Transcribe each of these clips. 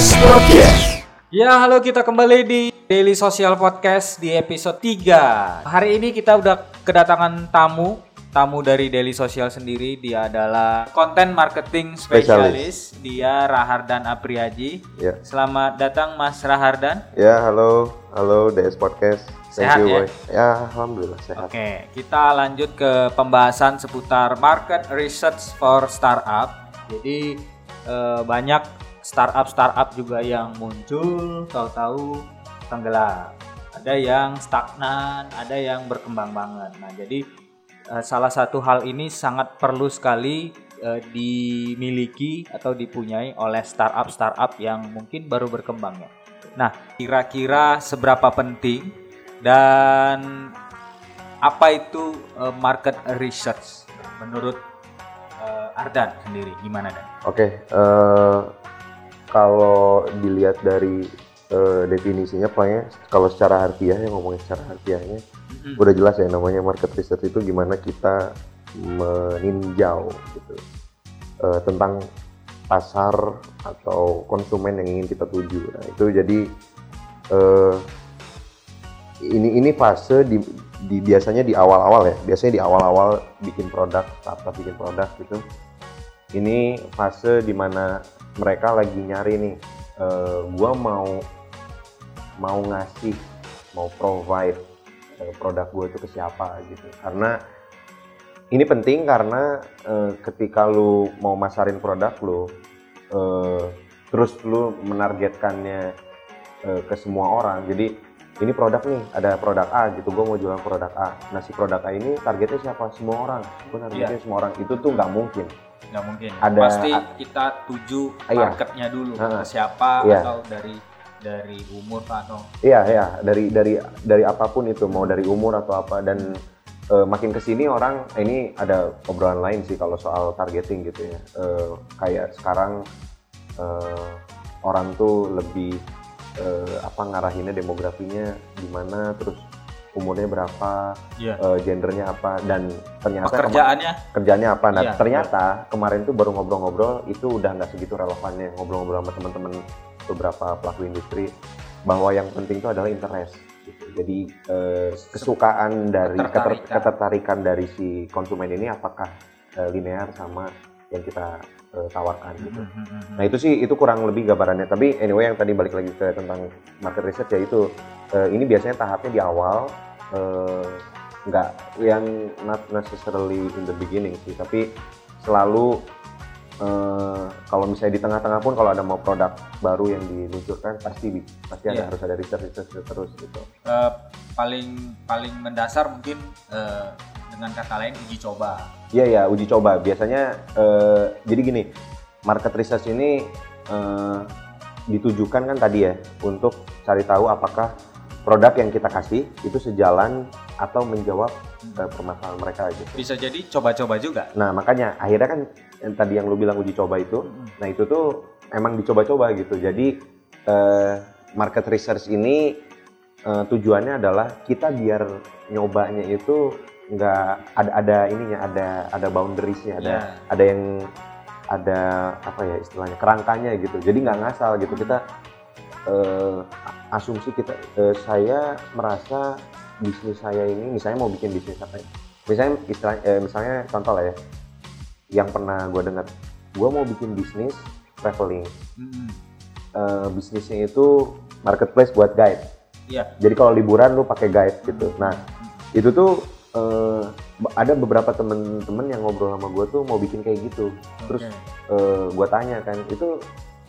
DS Podcast. Ya, halo kita kembali di Daily Social Podcast di episode 3. Hari ini kita udah kedatangan tamu, tamu dari Daily Social sendiri. Dia adalah content marketing spesialis. Dia Rahardan Apriaji. Ya. Selamat datang Mas Rahardan. Ya, halo, halo DS Podcast. Thank Sehat you, ya? boy. Ya, alhamdulillah sehat. Oke, kita lanjut ke pembahasan seputar market research for startup. Jadi eh, banyak startup-startup juga yang muncul, tahu-tahu tenggelam. Ada yang stagnan, ada yang berkembang banget. Nah, jadi eh, salah satu hal ini sangat perlu sekali eh, dimiliki atau dipunyai oleh startup-startup yang mungkin baru berkembang ya. Nah, kira-kira seberapa penting dan apa itu eh, market research menurut Ardan sendiri gimana Dan? Oke, eh, kalau dilihat dari eh, definisinya, pokoknya kalau secara harfiah ya ngomongin secara harfiahnya, Mm-mm. udah jelas ya namanya market research itu gimana kita meninjau gitu eh, tentang pasar atau konsumen yang ingin kita tuju. Nah itu jadi eh, ini ini fase di, di biasanya di awal-awal ya, biasanya di awal-awal bikin produk, startup bikin produk gitu. Ini fase di mana mereka lagi nyari nih, eh, gua mau mau ngasih, mau provide eh, produk gue itu ke siapa gitu. Karena ini penting karena eh, ketika lu mau masarin produk lu, eh, terus lu menargetkannya eh, ke semua orang. Jadi ini produk nih, ada produk A gitu, gue mau jualan produk A. Nah si produk A ini targetnya siapa? Semua orang. Gue targetnya Iya. semua orang. Itu tuh nggak mungkin. Nggak mungkin. Ada- Pasti kita tuju Iya. marketnya dulu Ha-ha. ke siapa Iya. atau dari dari umur Pak, atau Iya ya dari dari dari apa pun itu mau dari umur atau apa dan eh, makin ke sini orang ini ada obrolan lain sih kalau soal targeting gitu ya Eh, kayak sekarang eh, orang tuh lebih eh, apa ngarahinnya demografinya gimana terus umurnya berapa Iya. eh, gendernya apa dan ternyata kema- pekerjaannya? kerjanya apa. Nah Iya, ternyata kemarin tuh baru ngobrol-ngobrol itu udah nggak segitu relevannya. Ngobrol-ngobrol sama teman-teman beberapa pelaku industri bahwa yang penting itu adalah interest. Jadi eh, kesukaan dari keter- Ketertarikan. ketertarikan dari si konsumen ini apakah eh, linear sama yang kita eh, tawarkan gitu Mhm. Nah itu sih itu kurang lebih gambarannya. Tapi anyway yang tadi balik lagi ke tentang market research ya itu eh, ini biasanya tahapnya di awal nggak yang not necessarily in the beginning sih, tapi selalu eh, kalau misalnya di tengah-tengah pun kalau ada mau produk baru yang diluncurkan pasti pasti ada Iya. harus ada research research terus gitu. Eh, paling paling mendasar mungkin eh, dengan kata lain uji coba. Iya ya uji coba. Biasanya eh, jadi gini, market research ini eh, ditujukan kan tadi ya untuk cari tahu apakah produk yang kita kasih itu sejalan atau menjawab eh, permasalahan mereka gitu. Bisa jadi coba-coba juga. Nah makanya akhirnya kan yang tadi yang lu bilang uji coba itu, nah itu tuh emang dicoba-coba gitu. Jadi eh, market research ini eh, tujuannya adalah kita biar nyobanya itu nggak ada ada ininya ada ada boundariesnya ada Iya. ada yang ada apa ya istilahnya kerangkanya gitu jadi nggak ngasal gitu kita eh, asumsi kita eh, saya merasa bisnis saya ini misalnya mau bikin bisnis apa ya misalnya istilah eh, misalnya contoh lah ya yang pernah gue dengar gue mau bikin bisnis traveling Mhm. Eh, bisnisnya itu marketplace buat guide Iya. jadi kalau liburan lu pakai guide gitu nah itu tuh eh, ada beberapa temen-temen yang ngobrol sama gue tuh mau bikin kayak gitu terus Oke. eh, gue tanya kan itu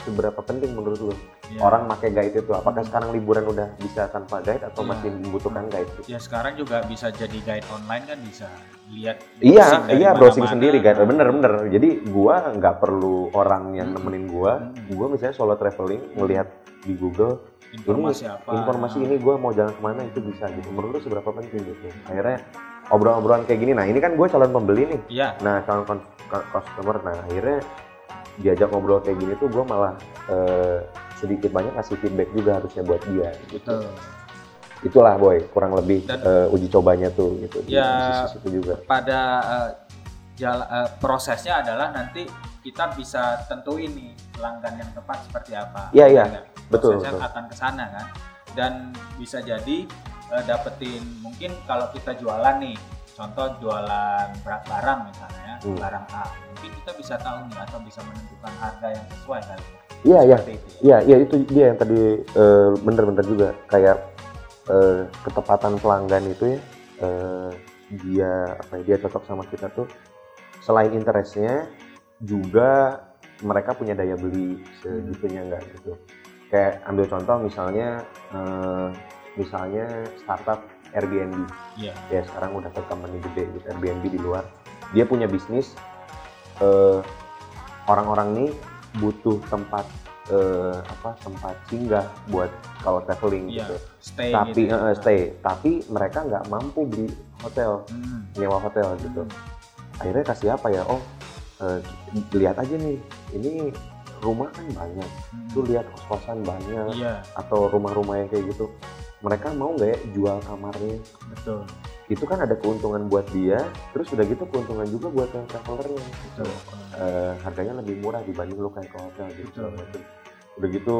seberapa penting menurut lu Iya. orang pakai guide itu apakah sekarang liburan udah bisa tanpa guide atau Iya. masih membutuhkan guide gitu? Ya sekarang juga bisa jadi guide online kan bisa lihat Iya, iya browsing mana-mana. sendiri guide, bener-bener. Jadi gua nggak perlu orang yang nemenin gua. Hmm. Gua misalnya solo traveling, ngelihat di Google informasi ini, apa informasi ini gua mau jalan ke mana itu bisa gitu. Menurut lu seberapa penting gitu? Akhirnya obrolan-obrolan kayak gini. Nah ini kan gue calon pembeli nih. Iya. Nah calon customer. Nah akhirnya diajak ngobrol kayak gini tuh gue malah eh, sedikit banyak kasih feedback juga harusnya buat dia. Gitu. betul Itulah boy kurang lebih Dan- eh, uji cobanya tuh gitu. di Ya, sisi situ juga. pada eh, jala- eh, prosesnya adalah nanti kita bisa tentuin nih pelanggan yang tepat seperti apa. Iya, iya. Betul, Prosesnya betul. akan ke sana kan. Dan bisa jadi eh, dapetin mungkin kalau kita jualan nih, contoh jualan berat barang misalnya, Hmm. barang A, mungkin kita bisa tahu nih atau bisa menentukan harga yang sesuai kan. Iya, iya. Seperti itu ya. Iya, iya itu dia yang tadi eh, bener-bener juga kayak eh, ketepatan pelanggan itu ya eh, dia apa ya dia cocok sama kita tuh selain interestnya juga mereka punya daya beli segitunya enggak gitu. Kayak ambil contoh misalnya eh, misalnya startup Airbnb Iya. ya sekarang udah ke company gede gitu Airbnb di luar dia punya bisnis eh, orang-orang nih butuh tempat eh, apa tempat singgah buat kalau traveling Iya. gitu Stay tapi gitu. eh, stay tapi mereka nggak mampu beli hotel Hmm. nyewa hotel gitu akhirnya kasih apa ya oh eh, lihat aja nih ini rumah kan banyak Hmm. tuh lihat kos-kosan banyak Iya, atau rumah-rumah yang kayak gitu mereka mau nggak ya jual kamarnya betul. itu kan ada keuntungan buat dia terus udah gitu keuntungan juga buat yang travelernya. Betul. Eh, harganya lebih murah dibanding lu kayak ke hotel gitu Betul. macem. udah gitu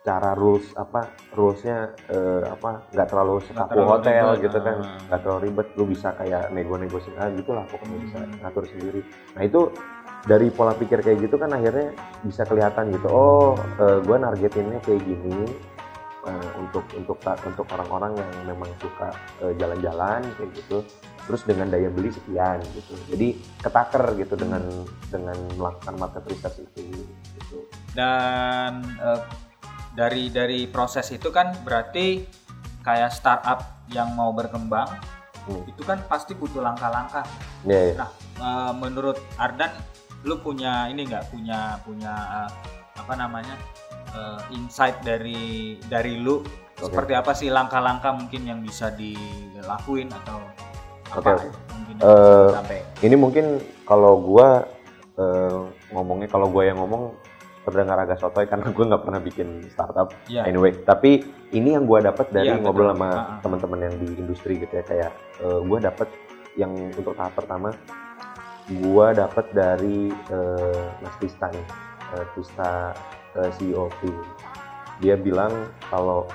secara rules apa rulesnya eh, apa nggak terlalu sekaku hotel ribet, gitu kan ah. nggak terlalu ribet lu bisa kayak nego-negosiasi ah, gitu lah pokoknya Hmm. bisa ngatur sendiri nah itu dari pola pikir kayak gitu kan akhirnya bisa kelihatan gitu oh gue nargetinnya kayak gini eh, untuk untuk untuk orang-orang yang memang suka eh, jalan-jalan kayak gitu terus dengan daya beli sekian gitu jadi ketaker gitu dengan dengan melakukan market research itu gitu Dan eh, dari dari proses itu kan berarti kayak startup yang mau berkembang Hmm. itu kan pasti butuh langkah-langkah. ya ya. Nah, eh, menurut Ardan, lu punya ini nggak punya punya eh, apa namanya eh, insight dari dari lu Oke. seperti apa sih langkah-langkah mungkin yang bisa dilakuin atau apa oke. mungkin bisa sampai ini mungkin kalau gua eh, ngomongnya kalau gua yang ngomong terdengar agak sotoy karena gue nggak pernah bikin startup ya anyway tapi ini yang gua dapat dari Iya, ngobrol betul. sama Ah, ah. teman-teman yang di industri gitu ya kayak eh, gua dapat yang untuk tahap pertama gua dapat dari eh, Mas Tista nih eh, Tista eh, CEO dia bilang kalau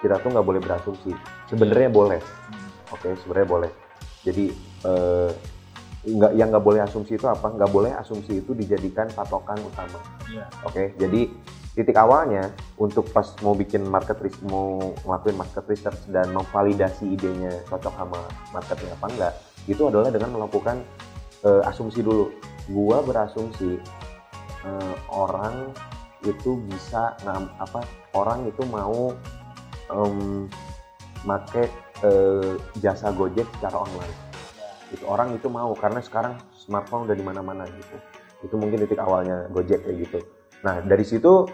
kita tuh nggak boleh berasumsi sebenarnya boleh Hmm. Oke, sebenarnya boleh. Jadi eh, nggak yang nggak boleh asumsi itu apa? Nggak boleh asumsi itu dijadikan patokan utama. Iya. Oke, jadi titik awalnya untuk pas mau bikin market research, mau ngelakuin market research dan memvalidasi idenya cocok sama marketnya apa enggak, itu adalah dengan melakukan eh, asumsi dulu. Gua berasumsi eh, orang itu bisa apa? Orang itu mau em, make eh, jasa Gojek secara online. Itu orang itu mau karena sekarang smartphone udah di mana-mana gitu. Itu mungkin titik awalnya Gojek kayak gitu. Nah dari situ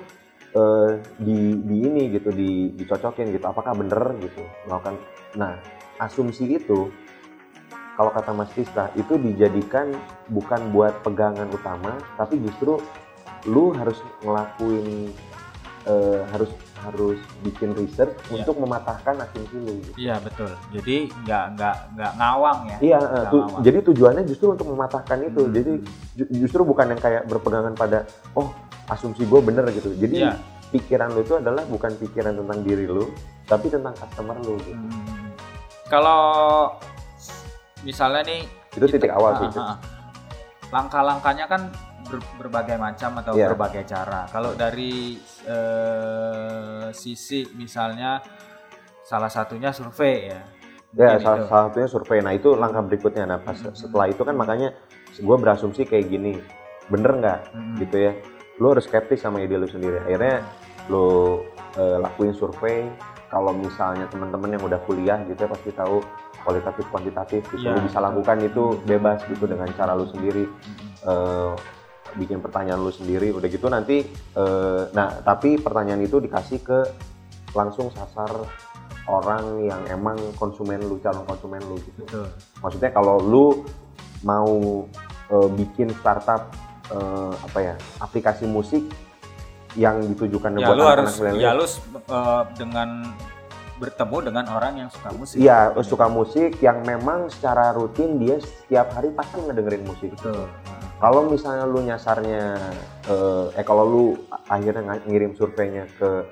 eh, di, di ini gitu di, dicocokin gitu. Apakah bener gitu melakukan? Nah asumsi itu kalau kata Mas Tista itu dijadikan bukan buat pegangan utama, tapi justru lu harus ngelakuin eh, harus harus bikin research Iya. untuk mematahkan asumsi lu. Gitu. Iya betul. Jadi nggak nggak nggak ngawang ya. Iya, Nggak tu- ngawang. jadi tujuannya justru untuk mematahkan itu. Hmm. Jadi ju- justru bukan yang kayak berpegangan pada oh asumsi gue bener gitu. Jadi Iya. pikiran lu itu adalah bukan pikiran tentang diri lu, tapi tentang customer lu. Gitu. Hmm. Kalau misalnya nih Itu titik awal Ah, sih. ah, ah. Langkah-langkahnya kan ber- berbagai macam atau Iya. berbagai cara. Kalau dari eh, sisi misalnya salah satunya survei ya. Ya, salah, itu. salah satunya survei. Nah itu langkah berikutnya. Nah pas Hmm. setelah itu kan makanya gue berasumsi kayak gini, bener nggak Hmm. gitu ya? Lu harus skeptis sama ide lu sendiri. Akhirnya lu eh, lakuin survei. Kalau misalnya teman-teman yang udah kuliah gitu ya pasti tahu kualitatif kuantitatif gitu. Iya, lu bisa lakukan itu bebas gitu dengan cara lu sendiri. Hmm. eh, bikin pertanyaan lu sendiri. Udah gitu nanti, eh, nah tapi pertanyaan itu dikasih ke langsung sasar orang yang emang konsumen lu, calon konsumen lu gitu Betul. maksudnya kalau lu mau eh, bikin startup eh, apa ya aplikasi musik yang ditujukan Ya buat lu anak-anak harus milenial. ya lu eh, dengan bertemu dengan orang yang suka musik. Iya, suka musik yang memang secara rutin dia setiap hari pasti ngedengerin musik. Betul. Kalau misalnya lu nyasarnya eh, eh kalau lu akhirnya ngirim surveinya ke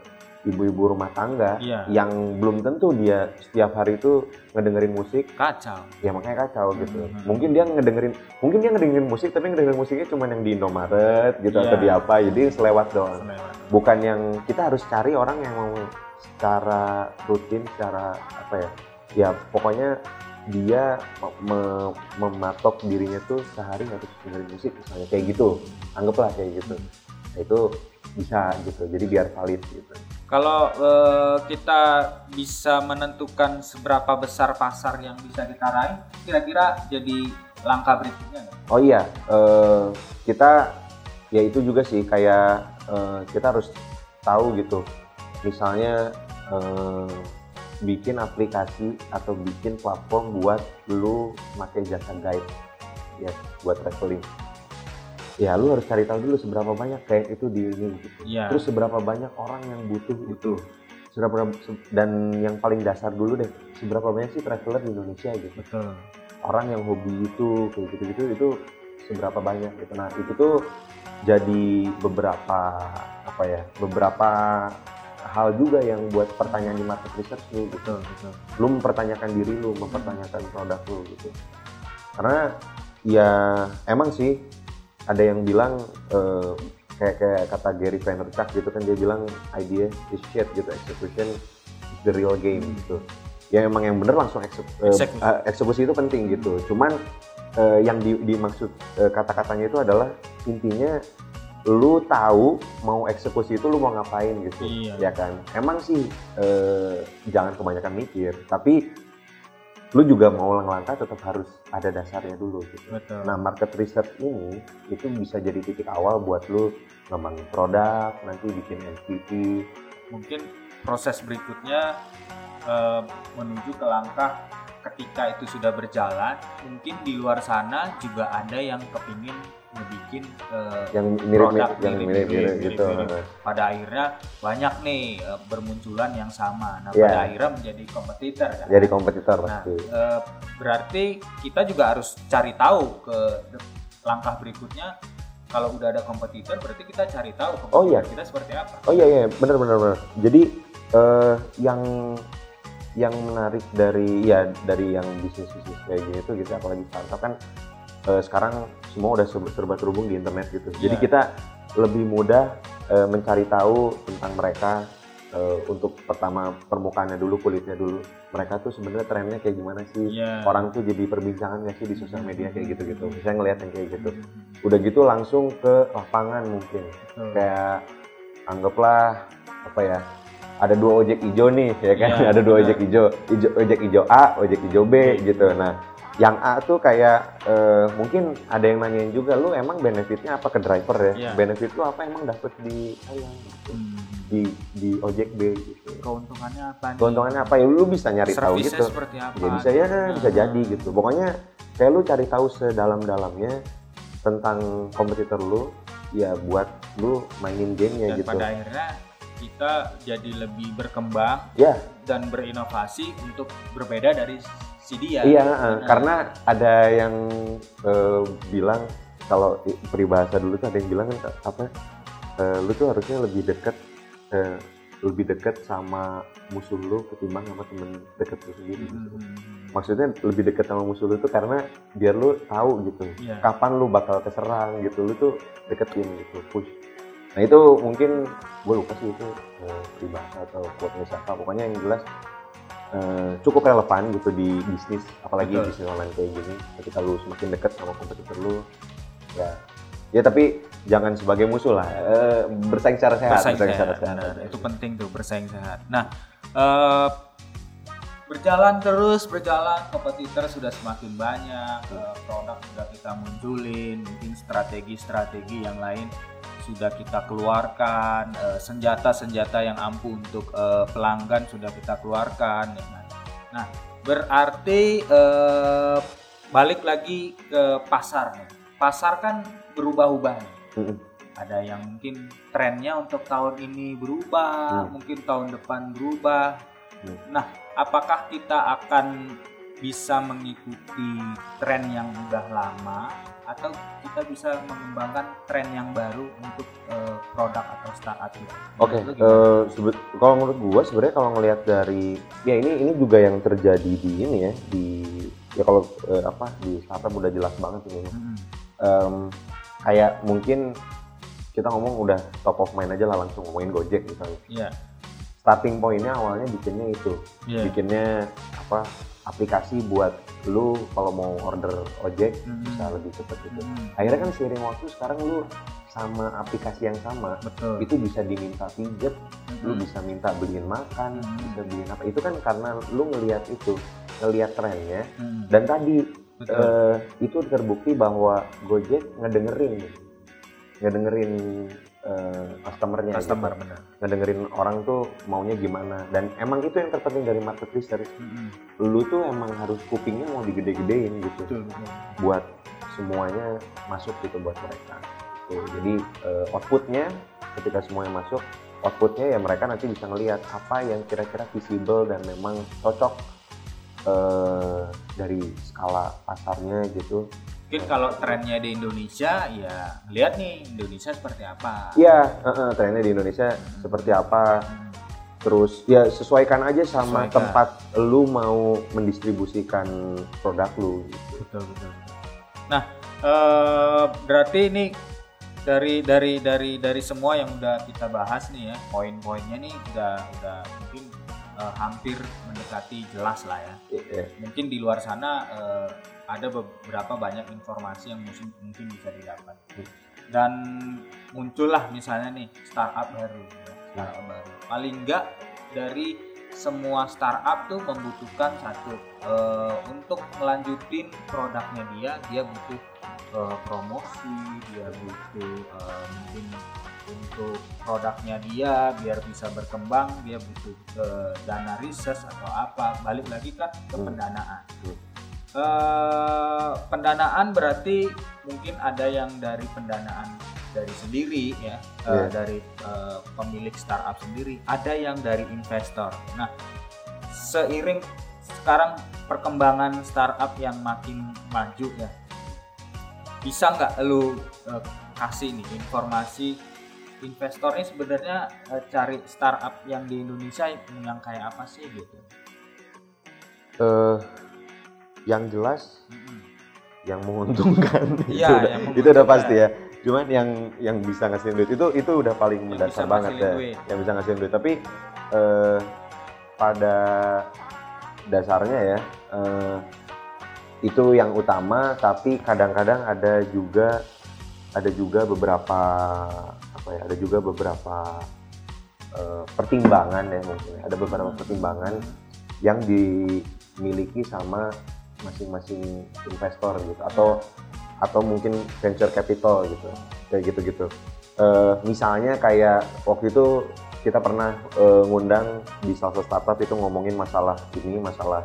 ibu-ibu rumah tangga Iya. yang belum tentu dia setiap hari itu ngedengerin musik kacau ya makanya kacau gitu Hmm. mungkin dia ngedengerin mungkin dia ngedengerin musik tapi ngedengerin musiknya cuma yang di Indomaret gitu Iya. atau di apa jadi selewat doang Selewat. bukan yang kita harus cari orang yang mau secara rutin secara apa ya ya pokoknya dia me- mematok dirinya tuh sehari harus dengerin musik misalnya. Kayak gitu. Anggaplah kayak gitu. Nah, itu bisa gitu. Jadi biar valid gitu. Kalau eh, kita bisa menentukan seberapa besar pasar yang bisa kita raih, kira-kira jadi langkah berikutnya oh iya eh, kita ya itu juga sih. Kayak eh, kita harus tahu gitu. Misalnya eh, bikin aplikasi atau bikin platform buat lu pakai jasa guide ya buat traveling. Ya lu harus cari tahu dulu seberapa banyak kayak itu di ini gitu. Iya. terus seberapa banyak orang yang butuh itu seberapa dan yang paling dasar dulu deh seberapa banyak sih traveler di Indonesia gitu. Betul. orang yang hobi itu kayak gitu-gitu itu seberapa banyak gitu. Nah itu tuh jadi beberapa apa ya beberapa hal juga yang buat pertanyaan di market research lu gitu. Betul, betul. lu mempertanyakan diri lu mempertanyakan produk lu gitu. Karena ya emang sih ada yang bilang eh, kayak kayak kata Gary Vaynerchuk gitu kan dia bilang idea is shit gitu. Execution is the real game gitu. Ya emang yang bener langsung ekse- Eksekusi. eh, eksekusi itu penting gitu. Cuman eh, yang di- dimaksud eh, kata-katanya itu adalah intinya lu tahu mau eksekusi itu lu mau ngapain gitu Iya. ya kan emang sih eh, jangan kebanyakan mikir tapi lu juga mau langkah tetap harus ada dasarnya dulu gitu Betul. nah market research ini itu bisa jadi titik awal buat lu ngembangin produk nanti bikin MVP Mungkin proses berikutnya eh, menuju ke langkah ketika itu sudah berjalan, mungkin di luar sana juga ada yang kepingin ngebikin eh, yang mirip Produk yang mirip-mirip, mirip-mirip gitu mirip-mirip. pada akhirnya banyak nih eh, bermunculan yang sama. Nah, Iya. pada akhirnya menjadi kompetitor kan. jadi kompetitor Nah, pasti eh, berarti kita juga harus cari tahu ke langkah berikutnya. Kalau udah ada kompetitor, berarti kita cari tahu kompetitor Oh, iya. kita seperti apa. Oh iya iya benar benar benar. Jadi eh, yang yang menarik dari ya dari yang bisnis bisnis kayak gini tuh gitu apalagi startup kan eh, sekarang semua udah serba, terhubung di internet gitu. Jadi Iya. kita lebih mudah eh, mencari tahu tentang mereka eh, untuk pertama permukaannya dulu kulitnya dulu. Mereka tuh sebenarnya trennya kayak gimana sih? Iya. Orang tuh jadi perbincangan nggak sih di sosial media kayak gitu-gitu. Saya ngeliat yang kayak gitu. Hmm, Udah gitu langsung ke lapangan mungkin betul. kayak anggaplah apa ya ada dua ojek hijau nih ya kan Iya, ada dua ojek hijau Ijo- ojek hijau A ojek hijau B gitu nah yang A tuh kayak eh, mungkin ada yang nanyain juga lu emang benefitnya apa ke driver ya? Iya. benefit lu apa emang dapet di ayam gitu Hmm, di di ojek B gitu. Keuntungannya apa nih? keuntungannya apa ya? Lu bisa nyari tahu gitu. seperti apa? ya bisa ya Nah, bisa jadi gitu. Pokoknya kayak lu cari tahu sedalam-dalamnya tentang kompetitor lu ya buat lu mainin gamenya Dan gitu. pada akhirnya kita jadi lebih berkembang ya. dan berinovasi untuk berbeda dari si dia. iya Nah, karena ada yang eh, bilang kalau peribahasa dulu tuh ada yang bilang kan apa eh, lu tuh harusnya lebih dekat eh, lebih dekat sama musuh lu ketimbang sama temen deket lu sendiri gitu. hmm, maksudnya lebih dekat sama musuh lu tuh karena biar lu tahu gitu Iya. kapan lu bakal keserang gitu lu tuh deketin gitu push nah itu mungkin gue lupa sih itu eh, peribahasa atau quote siapa pokoknya yang jelas eh, cukup relevan gitu di bisnis apalagi Betul. bisnis online kayak gini ketika lu semakin dekat sama kompetitor lu ya ya tapi jangan sebagai musuh lah eh, bersaing secara sehat bersaing sehat. secara Nah, itu penting tuh bersaing sehat. Nah, eh, berjalan terus berjalan kompetitor sudah semakin banyak, eh, produk sudah kita munculin, mungkin strategi-strategi yang lain sudah kita keluarkan, eh, senjata-senjata yang ampuh untuk eh, pelanggan sudah kita keluarkan. Nah, berarti eh, balik lagi ke pasar. Pasar kan berubah-ubah ada yang mungkin trennya untuk tahun ini berubah, Hmm. mungkin tahun depan berubah. Hmm. Nah, apakah kita akan bisa mengikuti tren yang udah lama atau kita bisa mengembangkan tren yang baru untuk uh, produk atau startup gitu. Oke, okay, uh, sebet kalau menurut gua sebenarnya kalau ngelihat dari ya ini ini juga yang terjadi di ini ya di ya kalau uh, apa di startup udah jelas banget ini. Hmm. Um, kayak mungkin kita ngomong udah top of mind aja lah langsung ngomongin Gojek misalnya. Iya. Yeah. Starting pointnya awalnya bikinnya itu, yeah. bikinnya apa aplikasi buat lu kalau mau order ojek hmm. bisa lebih cepat gitu. Hmm. Akhirnya kan seiring waktu sekarang lu sama aplikasi yang sama Betul. itu bisa diminta pijet, hmm. lu bisa minta beliin makan, hmm. bisa beliin apa. Itu kan karena lu ngelihat itu, ngelihat trennya hmm. dan tadi Uh, itu terbukti bahwa Gojek ngedengerin ngedengerin uh, customernya customer gitu. benar ngedengerin orang tuh maunya gimana dan emang itu yang terpenting dari market research mm-hmm. lu tuh emang harus kupingnya mau digede-gedein gitu betul, betul. buat semuanya masuk gitu buat mereka gitu. jadi uh, outputnya ketika semuanya masuk outputnya ya mereka nanti bisa ngelihat apa yang kira-kira visible dan memang cocok uh, dari skala pasarnya gitu mungkin kalau trennya di Indonesia ya lihat nih Indonesia seperti apa iya uh, uh, trennya di Indonesia hmm. seperti apa hmm. terus ya sesuaikan aja sama sesuaikan. tempat lu mau mendistribusikan produk lu gitu. betul betul nah uh, berarti ini dari dari dari dari semua yang udah kita bahas nih ya poin-poinnya nih udah udah mungkin uh, hampir mendekati jelas lah ya. Yeah. mungkin di luar sana uh, ada beberapa banyak informasi yang mungkin mungkin bisa didapat. Dan muncullah misalnya nih startup baru ya, startup baru. Paling enggak dari semua startup tuh membutuhkan satu uh, untuk melanjutin produknya dia dia butuh uh, promosi dia butuh uh, mungkin untuk produknya dia biar bisa berkembang dia butuh uh, dana riset atau apa. Balik lagi kan ke hmm. pendanaan. Hmm. Uh, pendanaan berarti mungkin ada yang dari pendanaan dari sendiri ya yeah. uh, dari uh, pemilik startup sendiri. Ada yang dari investor. Nah seiring sekarang perkembangan startup yang makin maju ya bisa nggak lu uh, kasih nih informasi investornya sebenarnya uh, cari startup yang di Indonesia yang kayak apa sih gitu? Uh, yang jelas mm-hmm. yang menguntungkan. Ya, itu udah, yang itu udah pasti ya. Cuman yang yang bisa ngasih duit itu itu udah paling yang mendasar banget ya. duit. yang bisa ngasih duit. Tapi eh, pada dasarnya ya eh, itu yang utama tapi kadang-kadang ada juga ada juga beberapa apa ya ada juga beberapa uh, pertimbangan ya mungkin ada beberapa pertimbangan yang dimiliki sama masing-masing investor gitu atau atau mungkin venture capital gitu kayak gitu gitu uh, misalnya kayak waktu itu kita pernah uh, ngundang di salah satu startup itu ngomongin masalah ini masalah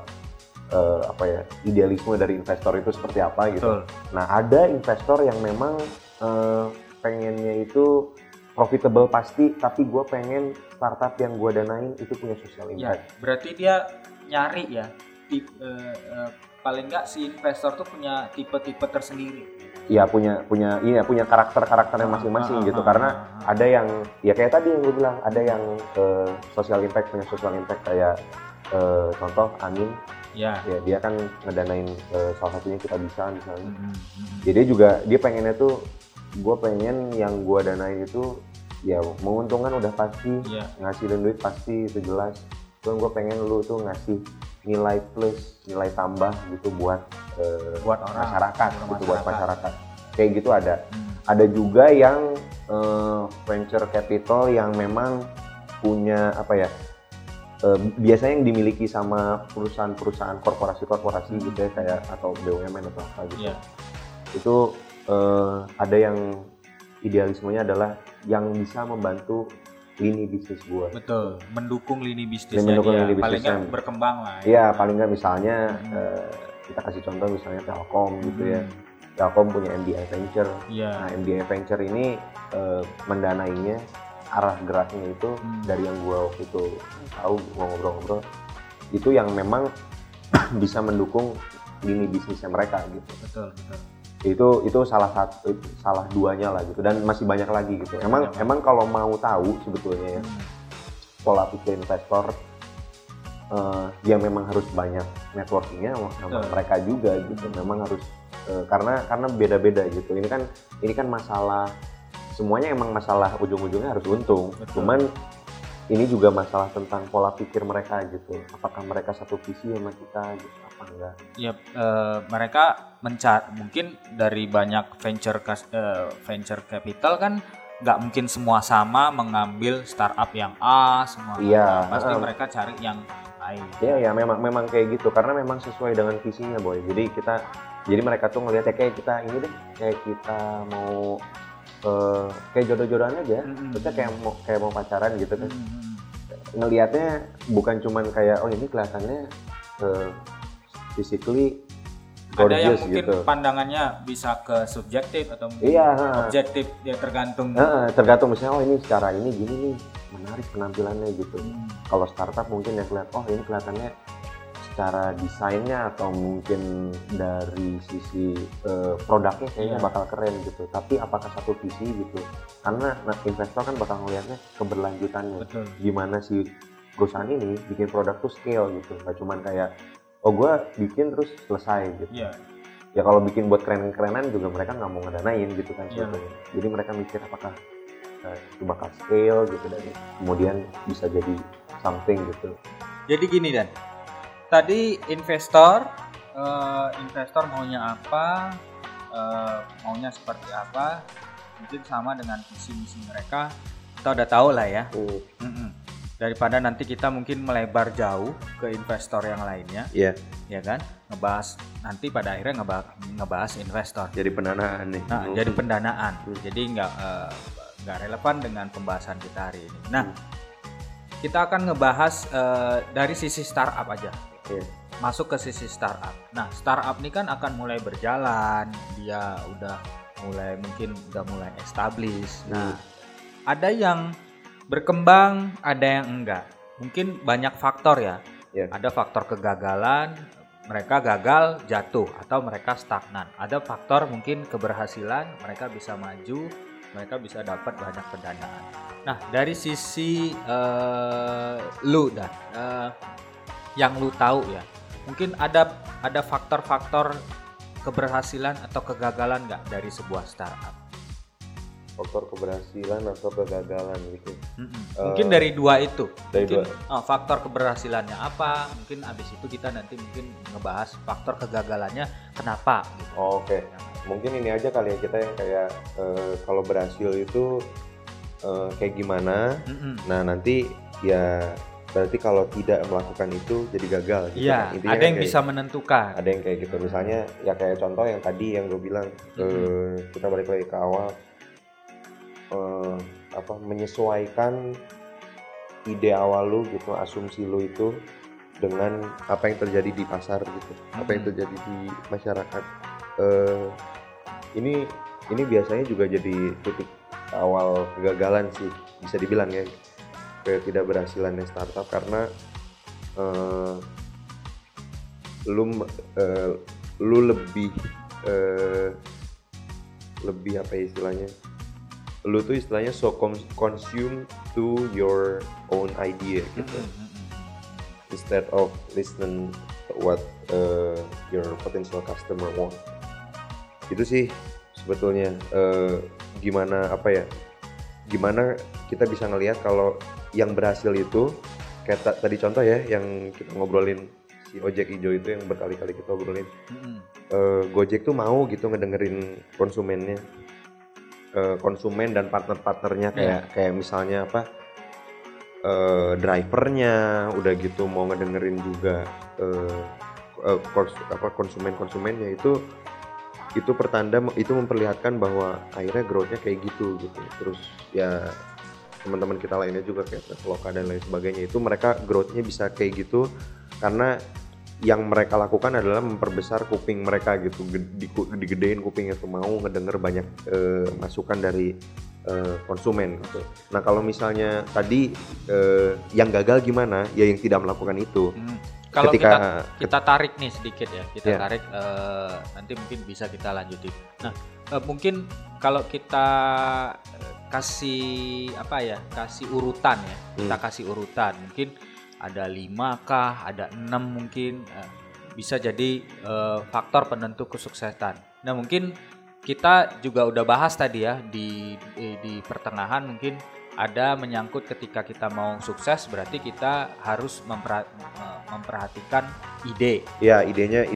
uh, apa ya idealisme dari investor itu seperti apa gitu. Betul. Nah ada investor yang memang uh, pengennya itu profitable pasti, tapi gue pengen startup yang gue danain itu punya social ya, impact. Ya, berarti dia nyari ya tip, uh, uh, paling nggak si investor tuh punya tipe-tipe tersendiri. Iya punya punya iya punya karakter-karakternya ah, masing-masing ah, gitu ah, karena ah, ada yang ya kayak tadi yang gue bilang ada yang uh, social impact punya social impact kayak uh, contoh Amin ya. ya dia kan ngedanain uh, salah satunya kita bisa misalnya mm -hmm. jadi ya juga dia pengennya tuh gue pengen yang gue danain itu ya menguntungkan udah pasti yeah. ngasilin duit pasti itu jelas cuman gue pengen lu tuh ngasih nilai plus nilai tambah gitu buat uh, buat orang masyarakat gitu masyarakat. buat masyarakat kayak gitu ada hmm. ada juga yang uh, venture capital yang memang punya apa ya uh, biasanya yang dimiliki sama perusahaan-perusahaan korporasi-korporasi hmm. gitu ya kayak atau BUMN atau apa gitu yeah. itu uh, ada yang idealismenya adalah yang bisa membantu lini bisnis gue. Betul, mendukung lini bisnisnya mendukung dia. Lini paling nggak berkembang lah. Ya. Iya, ya, paling nggak misalnya hmm. uh, kita kasih contoh misalnya Telkom hmm. gitu ya. Hmm. Telkom punya MBI Venture. Yeah. Nah, MBI Venture ini uh, mendanainya arah geraknya itu hmm. dari yang gue waktu itu tahu gue ngobrol-ngobrol itu yang memang bisa mendukung lini bisnisnya mereka gitu. Betul, betul. Itu itu salah satu salah duanya lah gitu dan masih banyak lagi gitu emang Banyak. emang kalau mau tahu sebetulnya ya Hmm. pola pikir investor eh, dia memang harus banyak networkingnya sama Betul. mereka juga gitu memang harus eh, karena karena beda-beda gitu ini kan ini kan masalah semuanya emang masalah ujung-ujungnya harus untung Betul. cuman ini juga masalah tentang pola pikir mereka gitu apakah mereka satu visi sama kita gitu apa enggak Ya, eh, mereka mencari mungkin dari banyak venture eh, venture capital kan nggak mungkin semua sama mengambil startup yang A semua. Iya, Pasti heeh. mereka cari yang lain. Iya ya memang memang kayak gitu karena memang sesuai dengan visinya boy. Jadi kita jadi mereka tuh ngelihatnya kayak kita ini deh kayak kita mau eh, kayak jodoh-jodohan aja. Mm-mm. Kita kayak mau kayak mau pacaran gitu kan. Hmm. Ngelihatnya bukan cuman kayak oh ini kelihatannya eh, physically Ada yang mungkin gitu. pandangannya bisa ke subjektif atau Iya, objektif ya tergantung. Heeh, tergantung misalnya oh ini secara ini gini nih menarik penampilannya gitu. Hmm. Kalau startup mungkin yang kelihatan oh ini kelihatannya secara desainnya atau mungkin dari sisi eh, produknya kayaknya Iya. bakal keren gitu. Tapi apakah satu visi gitu? Karena nah, investor kan bakal ngelihatnya keberlanjutannya. Betul. Gimana si perusahaan ini bikin produk tuh scale gitu. Gak cuman kayak oh gue bikin terus selesai gitu. Iya. Ya kalau bikin buat keren-kerenan juga mereka nggak mau ngedanain gitu kan Iya. sebetulnya. Jadi mereka mikir apakah eh, itu bakal scale gitu dan kemudian bisa jadi something gitu. Jadi gini dan tadi investor eh, investor maunya apa, eh, maunya seperti apa, mungkin sama dengan visi misi mereka. Kita udah tahu lah ya. Mm-mm. Daripada nanti kita mungkin melebar jauh ke investor yang lainnya, Iya, ya kan? Ngebahas nanti pada akhirnya ngebahas, ngebahas investor. jadi pendanaan nih. Nah, jadi pendanaan. Hmm. Jadi nggak eh, nggak relevan dengan pembahasan kita hari ini. Nah, kita akan ngebahas eh, dari sisi startup aja. Iya. Masuk ke sisi startup. Nah, startup ini kan akan mulai berjalan. Dia udah mulai mungkin udah mulai establish. Nah, ada yang berkembang, ada yang enggak. Mungkin banyak faktor ya. Iya. Ada faktor kegagalan, mereka gagal jatuh atau mereka stagnan. Ada faktor mungkin keberhasilan, mereka bisa maju, mereka bisa dapat banyak pendanaan. Nah, dari sisi eh, lu dan eh, yang lu tahu ya, mungkin ada ada faktor-faktor keberhasilan atau kegagalan nggak dari sebuah startup? faktor keberhasilan atau kegagalan gitu. Mm-mm. Eh, Mungkin dari dua itu. dari mungkin ah, faktor keberhasilannya apa? Mungkin abis itu kita nanti mungkin ngebahas faktor kegagalannya kenapa gitu. Oh, Oke, mungkin ini aja kali ya kita yang kayak eh, kalau berhasil itu eh, kayak gimana. Mm-mm. Nah nanti ya berarti kalau tidak melakukan itu jadi gagal. Gitu Iya, kan. Intinya ada yang kayak- bisa menentukan. ada yang kayak gitu misalnya ya kayak contoh yang tadi yang gue bilang eh, kita balik lagi ke awal eh, apa menyesuaikan ide awal lu gitu asumsi lu itu dengan apa yang terjadi di pasar gitu apa yang terjadi di masyarakat Eh, ini ini biasanya juga jadi titik awal kegagalan sih bisa dibilang ya ketidakberhasilannya startup karena eh, lu eh, lu lebih eh, lebih apa ya istilahnya? Lu tuh istilahnya so con- consume to your own idea gitu. Mm-mm, mm-mm. instead of listen what uh, your potential customer want. Itu sih sebetulnya eh, gimana apa ya gimana kita bisa ngelihat kalau yang berhasil itu kayak ta- tadi contoh ya yang kita ngobrolin si ojek hijau itu yang berkali-kali kita obrolin Mm-mm. eh, Gojek tuh mau gitu ngedengerin konsumennya. Eh, konsumen dan partner-partnernya kayak kayak misalnya apa eh, drivernya udah gitu mau ngedengerin juga eh, kons- apa konsumen-konsumennya itu itu pertanda itu memperlihatkan bahwa akhirnya growth-nya kayak gitu gitu terus ya teman-teman kita lainnya juga kayak Traveloka dan lain sebagainya itu mereka growth-nya bisa kayak gitu karena yang mereka lakukan adalah memperbesar kuping mereka gitu Ged- di- digedein kupingnya tuh mau ngedenger banyak eh, masukan dari eh, konsumen gitu. Nah kalau misalnya tadi eh, yang gagal gimana ya yang tidak melakukan itu Mm. Kalau ketika kita kita tarik nih sedikit ya, kita Ya. tarik eh, nanti mungkin bisa kita lanjutin. Nah, eh, mungkin kalau kita eh, kasih apa ya, kasih urutan ya, kita Hmm. kasih urutan, mungkin ada lima kah, ada enam mungkin eh, bisa jadi eh, faktor penentu kesuksesan. Nah, mungkin kita juga udah bahas tadi ya di di, di pertengahan mungkin ada menyangkut ketika kita mau sukses berarti kita harus eh, memperhatikan ide. ya idenya